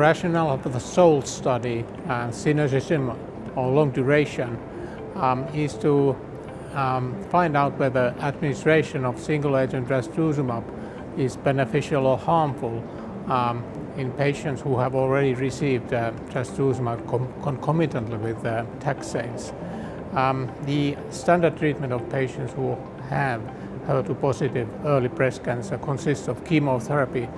rationale of the SOLD study, uh, synergism or long duration, um, is to um, find out whether administration of single agent trastuzumab is beneficial or harmful um, in patients who have already received uh, trastuzumab concomitantly with uh, taxanes. Um, the standard treatment of patients who have HER2 positive early breast cancer consists of chemotherapy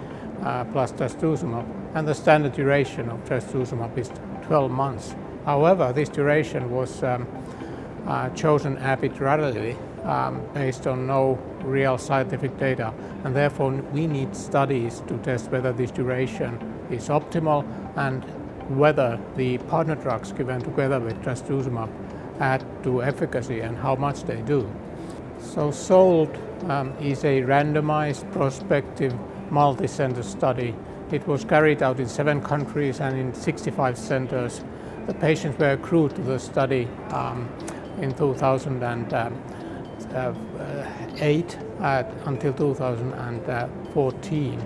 plus trastuzumab, and the standard duration of trastuzumab is 12 months. However, this duration was um, uh, chosen arbitrarily um, based on no real scientific data, and therefore we need studies to test whether this duration is optimal and whether the partner drugs given together with trastuzumab add to efficacy and how much they do. So SOLD um, is a randomized prospective multi-center study. It was carried out in seven countries and in 65 centers. The patients were accrued to the study um, in 2008 uh, until 2014.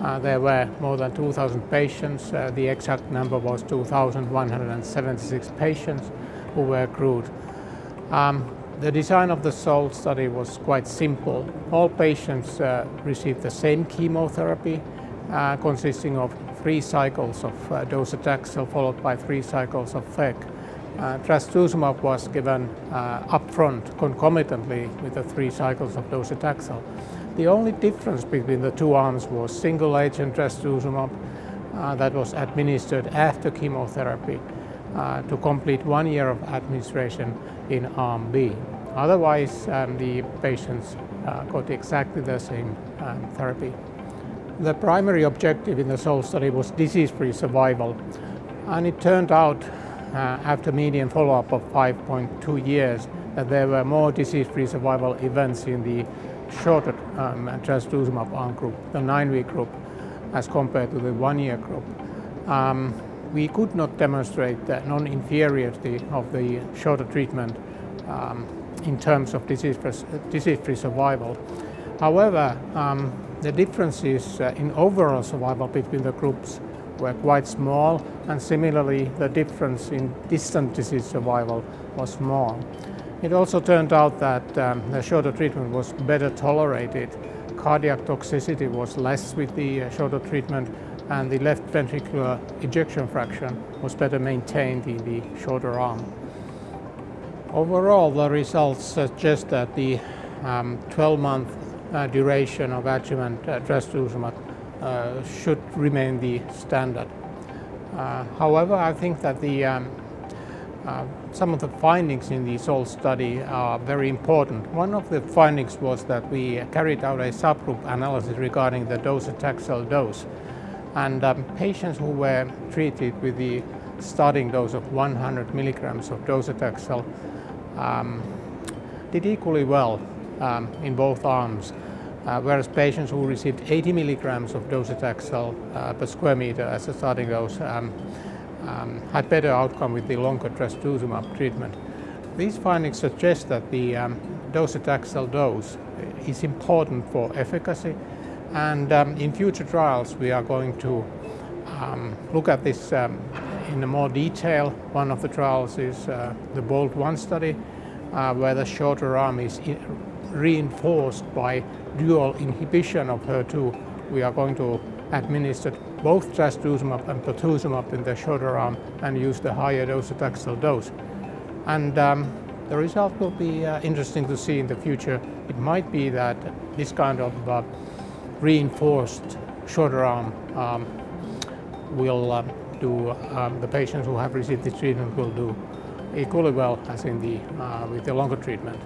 Uh, there were more than 2,000 patients. Uh, the exact number was 2,176 patients who were accrued. Um, the design of the SOLD study was quite simple. All patients uh, received the same chemotherapy, uh, consisting of three cycles of uh, docetaxel followed by three cycles of FEC. Uh, trastuzumab was given uh, upfront concomitantly with the three cycles of docetaxel. The only difference between the two arms was single agent trastuzumab uh, that was administered after chemotherapy uh, to complete one year of administration in arm B. Otherwise, um, the patients uh, got exactly the same um, therapy. The primary objective in the SOLD study was disease-free survival, and it turned out uh, after median follow-up of 5.2 years that there were more disease-free survival events in the shorter um, trastuzumab arm group, the nine-week group, as compared to the one-year group. Um, we could not demonstrate the non-inferiority of the shorter treatment um, in terms of disease-free survival. However, um, the differences uh, in overall survival between the groups were quite small, and similarly, the difference in distant disease survival was small. It also turned out that um, the shorter treatment was better tolerated. Cardiac toxicity was less with the uh, shorter treatment, and the left ventricular ejection fraction was better maintained in the shorter arm. Overall, the results suggest that the 12-month um, uh, duration of adjuvant uh, trastuzumab uh, should remain the standard. Uh, however, I think that the um, uh, some of the findings in the SOLD study are very important. One of the findings was that we carried out a subgroup analysis regarding the docetaxel dose. And um, patients who were treated with the starting dose of 100 milligrams of docetaxel um, did equally well um, in both arms, uh, whereas patients who received 80 milligrams of docetaxel uh, per square meter as a starting dose um, um, had better outcome with the longer trastuzumab treatment. These findings suggest that the um, docetaxel dose is important for efficacy, and um, in future trials we are going to um, look at this in more detail. One of the trials is uh, the Bolt 1 study, uh, where the shorter arm is reinforced by dual inhibition of HER2. We are going to administer both trastuzumab and pertuzumab in the shorter arm and use the higher dose docetaxel dose. And um, the result will be uh, interesting to see in the future. It might be that this kind of uh, reinforced shorter arm um, will uh, do um, the patients who have received this treatment will do equally well as in the uh, with the longer treatment.